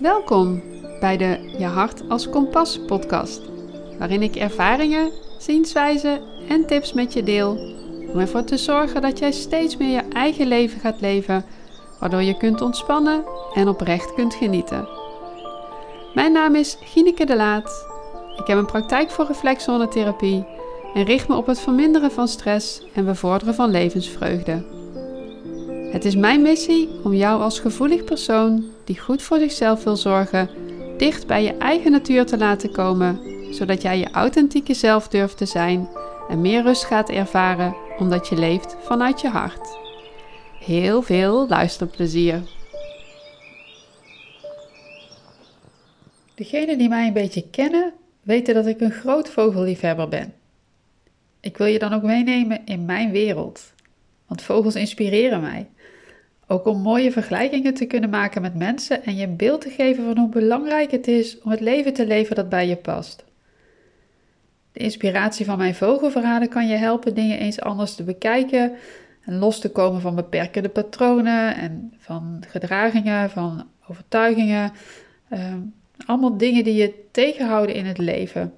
Welkom bij de Je Hart als Kompas podcast, waarin ik ervaringen, zienswijzen en tips met je deel om ervoor te zorgen dat jij steeds meer je eigen leven gaat leven, waardoor je kunt ontspannen en oprecht kunt genieten. Mijn naam is Gineke de Laat. Ik heb een praktijk voor reflexzonnetherapie en richt me op het verminderen van stress en bevorderen van levensvreugde. Het is mijn missie om jou als gevoelig persoon die goed voor zichzelf wil zorgen, dicht bij je eigen natuur te laten komen, zodat jij je authentieke zelf durft te zijn en meer rust gaat ervaren omdat je leeft vanuit je hart. Heel veel luisterplezier. Degenen die mij een beetje kennen, weten dat ik een groot vogelliefhebber ben. Ik wil je dan ook meenemen in mijn wereld, want vogels inspireren mij. Ook om mooie vergelijkingen te kunnen maken met mensen en je een beeld te geven van hoe belangrijk het is om het leven te leven dat bij je past. De inspiratie van mijn vogelverhalen kan je helpen dingen eens anders te bekijken en los te komen van beperkende patronen en van gedragingen, van overtuigingen. Uh, allemaal dingen die je tegenhouden in het leven.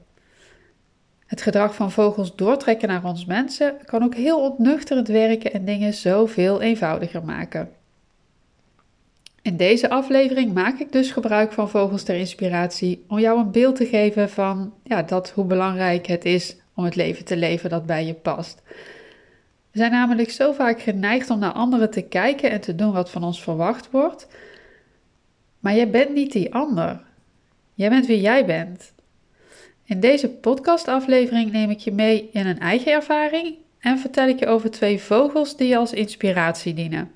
Het gedrag van vogels doortrekken naar ons mensen kan ook heel ontnuchterend werken en dingen zoveel eenvoudiger maken. In deze aflevering maak ik dus gebruik van vogels ter inspiratie om jou een beeld te geven van ja, dat hoe belangrijk het is om het leven te leven dat bij je past. We zijn namelijk zo vaak geneigd om naar anderen te kijken en te doen wat van ons verwacht wordt. Maar jij bent niet die ander. Jij bent wie jij bent. In deze podcastaflevering neem ik je mee in een eigen ervaring en vertel ik je over twee vogels die je als inspiratie dienen.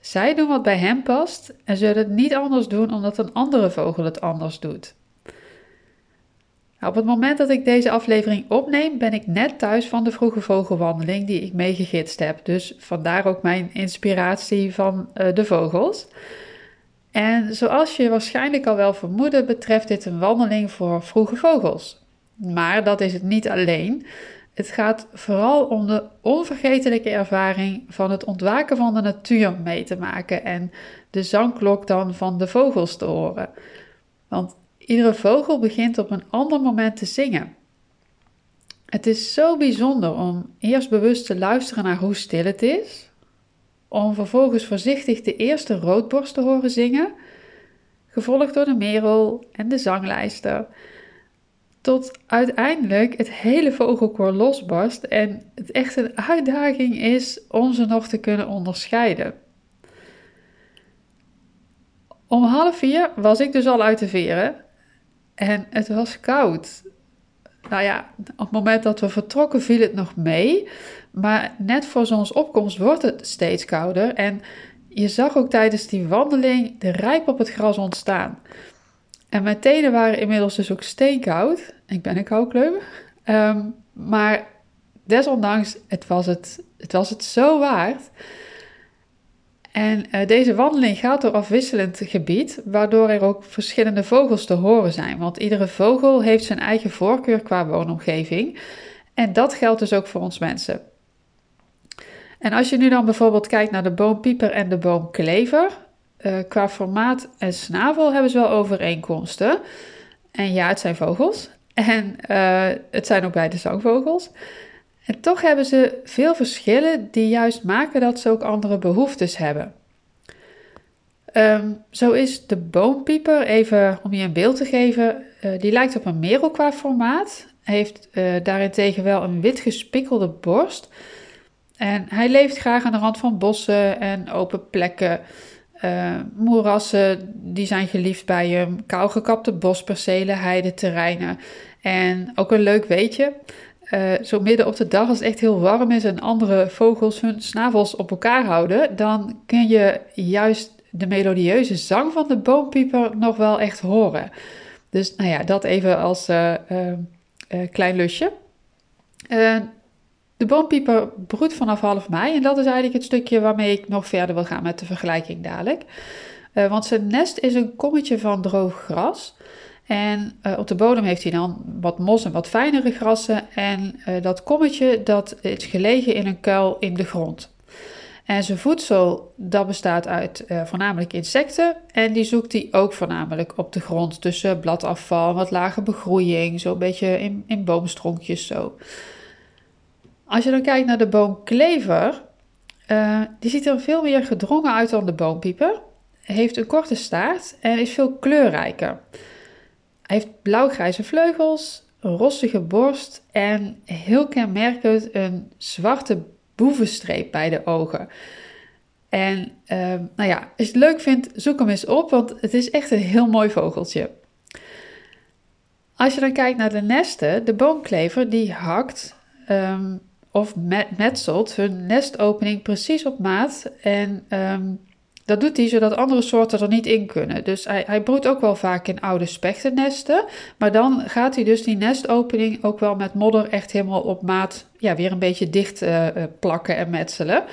Zij doen wat bij hem past en zullen het niet anders doen omdat een andere vogel het anders doet. Op het moment dat ik deze aflevering opneem, ben ik net thuis van de vroege vogelwandeling die ik meegegidst heb. Dus vandaar ook mijn inspiratie van uh, de vogels. En zoals je waarschijnlijk al wel vermoedde, betreft dit een wandeling voor vroege vogels. Maar dat is het niet alleen. Het gaat vooral om de onvergetelijke ervaring van het ontwaken van de natuur mee te maken en de zangklok dan van de vogels te horen. Want iedere vogel begint op een ander moment te zingen. Het is zo bijzonder om eerst bewust te luisteren naar hoe stil het is, om vervolgens voorzichtig de eerste roodborst te horen zingen, gevolgd door de merel en de zanglijster tot uiteindelijk het hele vogelkoor losbarst en het echt een uitdaging is om ze nog te kunnen onderscheiden. Om half vier was ik dus al uit de veren en het was koud. Nou ja, op het moment dat we vertrokken viel het nog mee, maar net voor zonsopkomst wordt het steeds kouder en je zag ook tijdens die wandeling de rijp op het gras ontstaan. En mijn tenen waren inmiddels dus ook steenkoud. Ik ben een koukleum. Um, maar desondanks, het was het, het was het zo waard. En uh, deze wandeling gaat door afwisselend gebied, waardoor er ook verschillende vogels te horen zijn. Want iedere vogel heeft zijn eigen voorkeur qua woonomgeving. En dat geldt dus ook voor ons mensen. En als je nu dan bijvoorbeeld kijkt naar de boompieper en de boomklever, uh, qua formaat en snavel hebben ze wel overeenkomsten. En ja, het zijn vogels. En uh, het zijn ook beide zangvogels. En toch hebben ze veel verschillen die juist maken dat ze ook andere behoeftes hebben. Um, zo is de boompieper, even om je een beeld te geven, uh, die lijkt op een merel qua formaat. Heeft uh, daarentegen wel een wit gespikkelde borst. En hij leeft graag aan de rand van bossen en open plekken. Uh, moerassen, die zijn geliefd bij hem. Kaalgekapte bospercelen, heideterreinen. En ook een leuk weetje. Uh, zo midden op de dag, als het echt heel warm is en andere vogels hun snavels op elkaar houden, dan kun je juist de melodieuze zang van de boompieper nog wel echt horen. Dus nou ja, dat even als uh, klein lusje. De boompieper broedt vanaf half mei en dat is eigenlijk het stukje waarmee ik nog verder wil gaan met de vergelijking dadelijk. Want zijn nest is een kommetje van droog gras. En uh, op de bodem heeft hij dan wat mos en wat fijnere grassen. En uh, dat kommetje dat is gelegen in een kuil in de grond. En zijn voedsel, dat bestaat uit uh, voornamelijk insecten. En die zoekt hij ook voornamelijk op de grond. Tussen bladafval, wat lage begroeiing, zo'n beetje in, in boomstronkjes zo. Als je dan kijkt naar de boomklever, die ziet er veel meer gedrongen uit dan de boompieper. Heeft een korte staart en is veel kleurrijker. Hij heeft blauwgrijze vleugels, een rossige borst en heel kenmerkend een zwarte boevenstreep bij de ogen. En uh, nou ja, als je het leuk vindt, zoek hem eens op, want het is echt een heel mooi vogeltje. Als je dan kijkt naar de nesten, de boomklever die hakt um, of met, metselt hun nestopening precies op maat. En um, dat doet hij zodat andere soorten er niet in kunnen. Dus hij, hij broedt ook wel vaak in oude spechtennesten. Maar dan gaat hij dus die nestopening ook wel met modder echt helemaal op maat ja, weer een beetje dicht uh, plakken en metselen.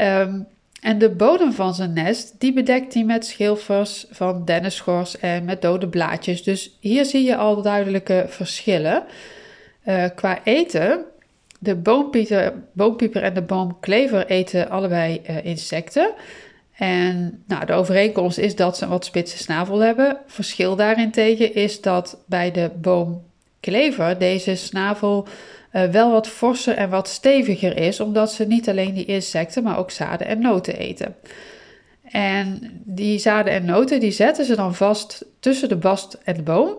Um, en de bodem van zijn nest, die bedekt hij met schilfers van denneschors en met dode blaadjes. Dus hier zie je al duidelijke verschillen. Uh, qua eten, de boompieper, en de boomklever eten allebei insecten. En nou, de overeenkomst is dat ze een wat spitse snavel hebben. Verschil daarentegen is dat bij de boomklever deze snavel uh, wel wat forser en wat steviger is, omdat ze niet alleen die insecten, maar ook zaden en noten eten. En die zaden en noten die zetten ze dan vast tussen de bast en de boom.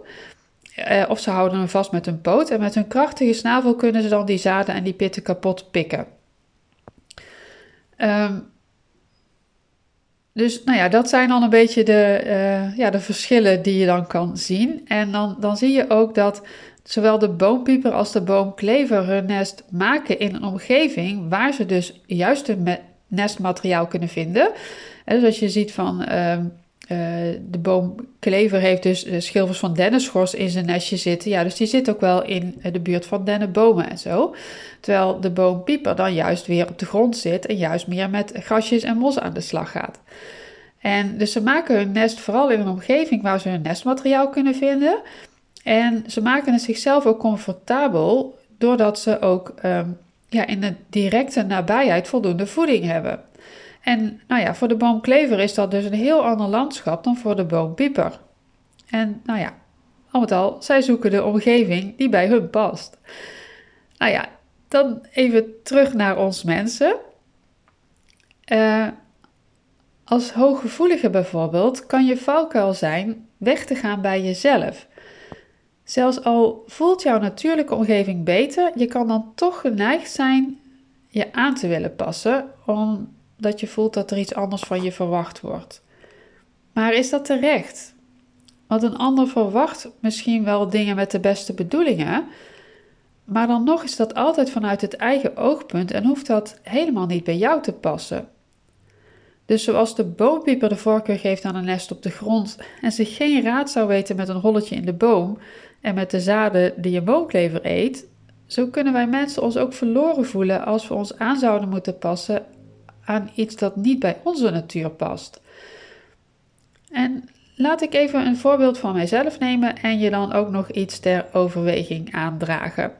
Uh, of ze houden hem vast met hun poot en met hun krachtige snavel kunnen ze dan die zaden en die pitten kapot pikken. Um, dus nou ja, dat zijn dan een beetje de, uh, ja, de verschillen die je dan kan zien. En dan, dan zie je ook dat zowel de boompieper als de boomklever hun nest maken in een omgeving waar ze dus juist hun nestmateriaal kunnen vinden. En dus als je ziet van uh, uh, de boomklever heeft dus schilfers van dennenschors in zijn nestje zitten. Ja, dus die zit ook wel in de buurt van dennenbomen en zo. Terwijl de boompieper dan juist weer op de grond zit en juist meer met grasjes en mos aan de slag gaat. En dus ze maken hun nest vooral in een omgeving waar ze hun nestmateriaal kunnen vinden. En ze maken het zichzelf ook comfortabel doordat ze ook um, ja, in de directe nabijheid voldoende voeding hebben. En nou ja, voor de boomklever is dat dus een heel ander landschap dan voor de boompieper. En nou ja, al met al, zij zoeken de omgeving die bij hun past. Nou ja, dan even terug naar ons mensen. Uh, als hooggevoelige bijvoorbeeld kan je valkuil zijn weg te gaan bij jezelf. Zelfs al voelt jouw natuurlijke omgeving beter, je kan dan toch geneigd zijn je aan te willen passen, omdat je voelt dat er iets anders van je verwacht wordt. Maar is dat terecht? Want een ander verwacht misschien wel dingen met de beste bedoelingen, maar dan nog is dat altijd vanuit het eigen oogpunt en hoeft dat helemaal niet bij jou te passen. Dus zoals de boompieper de voorkeur geeft aan een nest op de grond en zich geen raad zou weten met een holletje in de boom en met de zaden die je boomklever eet, zo kunnen wij mensen ons ook verloren voelen als we ons aan zouden moeten passen aan iets dat niet bij onze natuur past. En laat ik even een voorbeeld van mijzelf nemen en je dan ook nog iets ter overweging aandragen.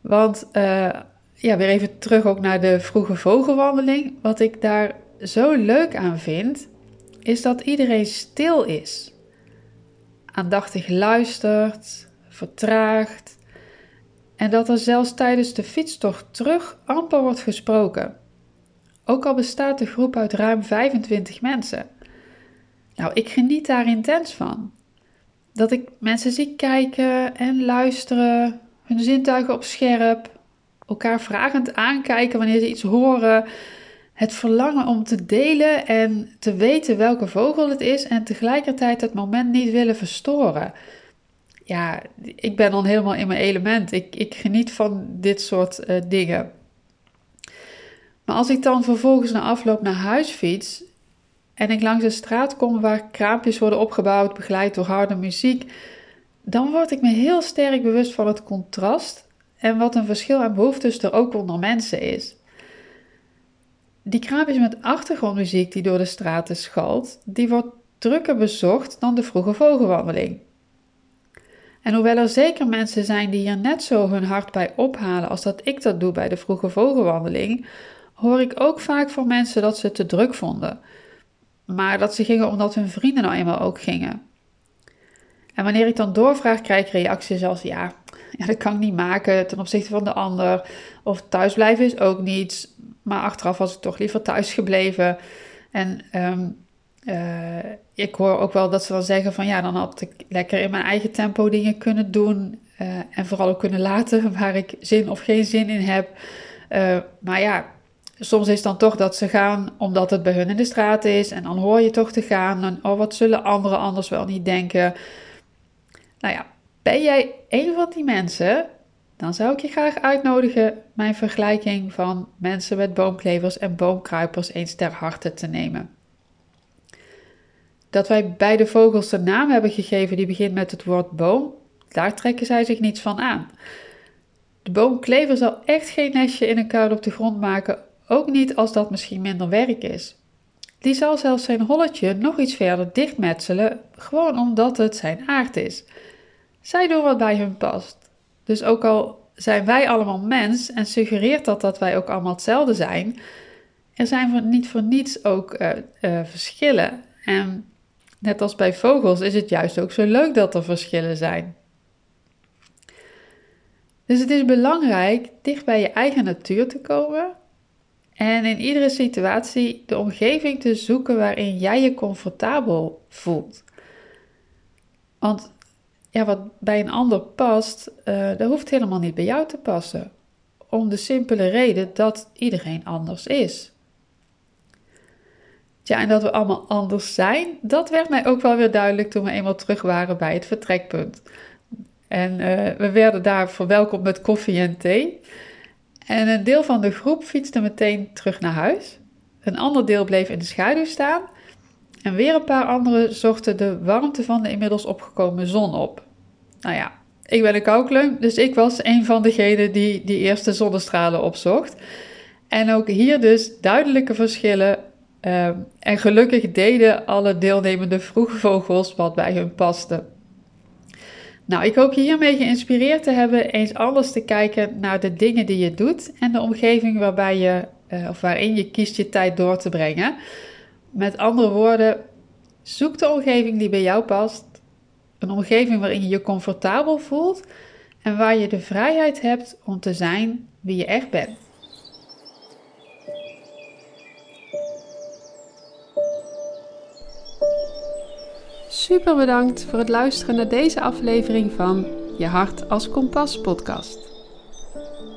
Want uh, ja, weer even terug ook naar de vroege vogelwandeling. Wat ik daar zo leuk aan vind, is dat iedereen stil is. Aandachtig luistert, vertraagt. En dat er zelfs tijdens de fietstocht terug amper wordt gesproken. Ook al bestaat de groep uit ruim 25 mensen. Nou, ik geniet daar intens van. Dat ik mensen zie kijken en luisteren, hun zintuigen op scherp, elkaar vragend aankijken wanneer ze iets horen. Het verlangen om te delen en te weten welke vogel het is en tegelijkertijd het moment niet willen verstoren. Ja, ik ben dan helemaal in mijn element. Ik, ik geniet van dit soort uh, dingen. Maar als ik dan vervolgens na afloop naar huis fiets en ik langs een straat kom waar kraampjes worden opgebouwd, begeleid door harde muziek, dan word ik me heel sterk bewust van het contrast en wat een verschil aan behoeftes er ook onder mensen is. Die kraampjes met achtergrondmuziek die door de straten schalt, die wordt drukker bezocht dan de vroege vogelwandeling. En hoewel er zeker mensen zijn die hier net zo hun hart bij ophalen als dat ik dat doe bij de vroege vogelwandeling, hoor ik ook vaak van mensen dat ze het te druk vonden. Maar dat ze gingen omdat hun vrienden nou eenmaal ook gingen. En wanneer ik dan doorvraag, krijg ik reacties als: ja, ja, dat kan ik niet maken ten opzichte van de ander. Of thuisblijven is ook niets. Maar achteraf was ik toch liever thuis gebleven. En ehm, eh, ik hoor ook wel dat ze dan zeggen van ja, dan had ik lekker in mijn eigen tempo dingen kunnen doen. Uh, en vooral ook kunnen laten waar ik zin of geen zin in heb. Uh, maar ja, soms is het dan toch dat ze gaan omdat het bij hun in de straat is. En dan hoor je toch te gaan. Oh, wat zullen anderen anders wel niet denken? Nou ja, ben jij een van die mensen? Dan zou ik je graag uitnodigen mijn vergelijking van mensen met boomklevers en boomkruipers eens ter harte te nemen. Dat wij beide vogels een naam hebben gegeven die begint met het woord boom, daar trekken zij zich niets van aan. De boomklever zal echt geen nestje in een kuil op de grond maken, ook niet als dat misschien minder werk is. Die zal zelfs zijn holletje nog iets verder dichtmetselen, gewoon omdat het zijn aard is. Zij doen wat bij hun past. Dus ook al zijn wij allemaal mens en suggereert dat dat wij ook allemaal hetzelfde zijn, er zijn niet voor niets ook uh, uh, verschillen. En net als bij vogels is het juist ook zo leuk dat er verschillen zijn. Dus het is belangrijk dicht bij je eigen natuur te komen en in iedere situatie de omgeving te zoeken waarin jij je comfortabel voelt. Want ja, wat bij een ander past, uh, dat hoeft helemaal niet bij jou te passen. Om de simpele reden dat iedereen anders is. Ja, en dat we allemaal anders zijn, dat werd mij ook wel weer duidelijk toen we eenmaal terug waren bij het vertrekpunt. En uh, we werden daar verwelkomd met koffie en thee. En een deel van de groep fietste meteen terug naar huis. Een ander deel bleef in de schaduw staan. En weer een paar anderen zochten de warmte van de inmiddels opgekomen zon op. Nou ja, ik ben een koukleum, dus ik was een van degenen die die eerste zonnestralen opzocht. En ook hier dus duidelijke verschillen. Uh, en gelukkig deden alle deelnemende vroege vogels wat bij hun paste. Nou, ik hoop je hiermee geïnspireerd te hebben eens anders te kijken naar de dingen die je doet en de omgeving waarbij je, uh, of waarin je kiest je tijd door te brengen. Met andere woorden, zoek de omgeving die bij jou past. Een omgeving waarin je je comfortabel voelt en waar je de vrijheid hebt om te zijn wie je echt bent. Super bedankt voor het luisteren naar deze aflevering van Je Hart als Kompas podcast.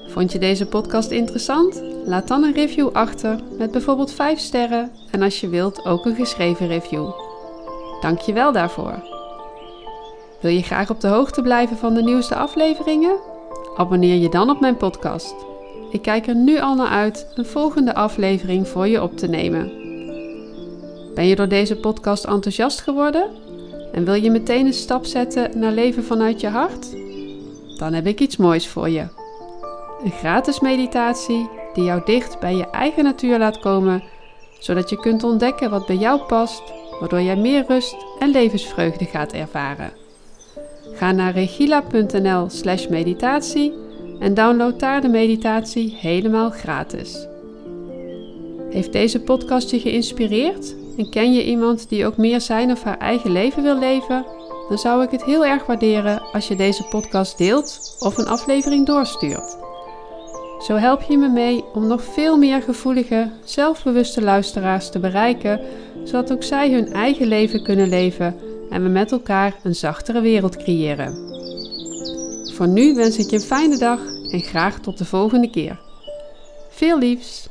Vond je deze podcast interessant? Laat dan een review achter met bijvoorbeeld 5 sterren en als je wilt ook een geschreven review. Dank je wel daarvoor. Wil je graag op de hoogte blijven van de nieuwste afleveringen? Abonneer je dan op mijn podcast. Ik kijk er nu al naar uit een volgende aflevering voor je op te nemen. Ben je door deze podcast enthousiast geworden? En wil je meteen een stap zetten naar leven vanuit je hart? Dan heb ik iets moois voor je. Een gratis meditatie die jou dicht bij je eigen natuur laat komen, zodat je kunt ontdekken wat bij jou past, waardoor jij meer rust en levensvreugde gaat ervaren. Ga naar regila.nl/slash meditatie en download daar de meditatie helemaal gratis. Heeft deze podcast je geïnspireerd en ken je iemand die ook meer zijn of haar eigen leven wil leven? Dan zou ik het heel erg waarderen als je deze podcast deelt of een aflevering doorstuurt. Zo help je me mee om nog veel meer gevoelige, zelfbewuste luisteraars te bereiken, zodat ook zij hun eigen leven kunnen leven en we met elkaar een zachtere wereld creëren. Voor nu wens ik je een fijne dag en graag tot de volgende keer. Veel liefs!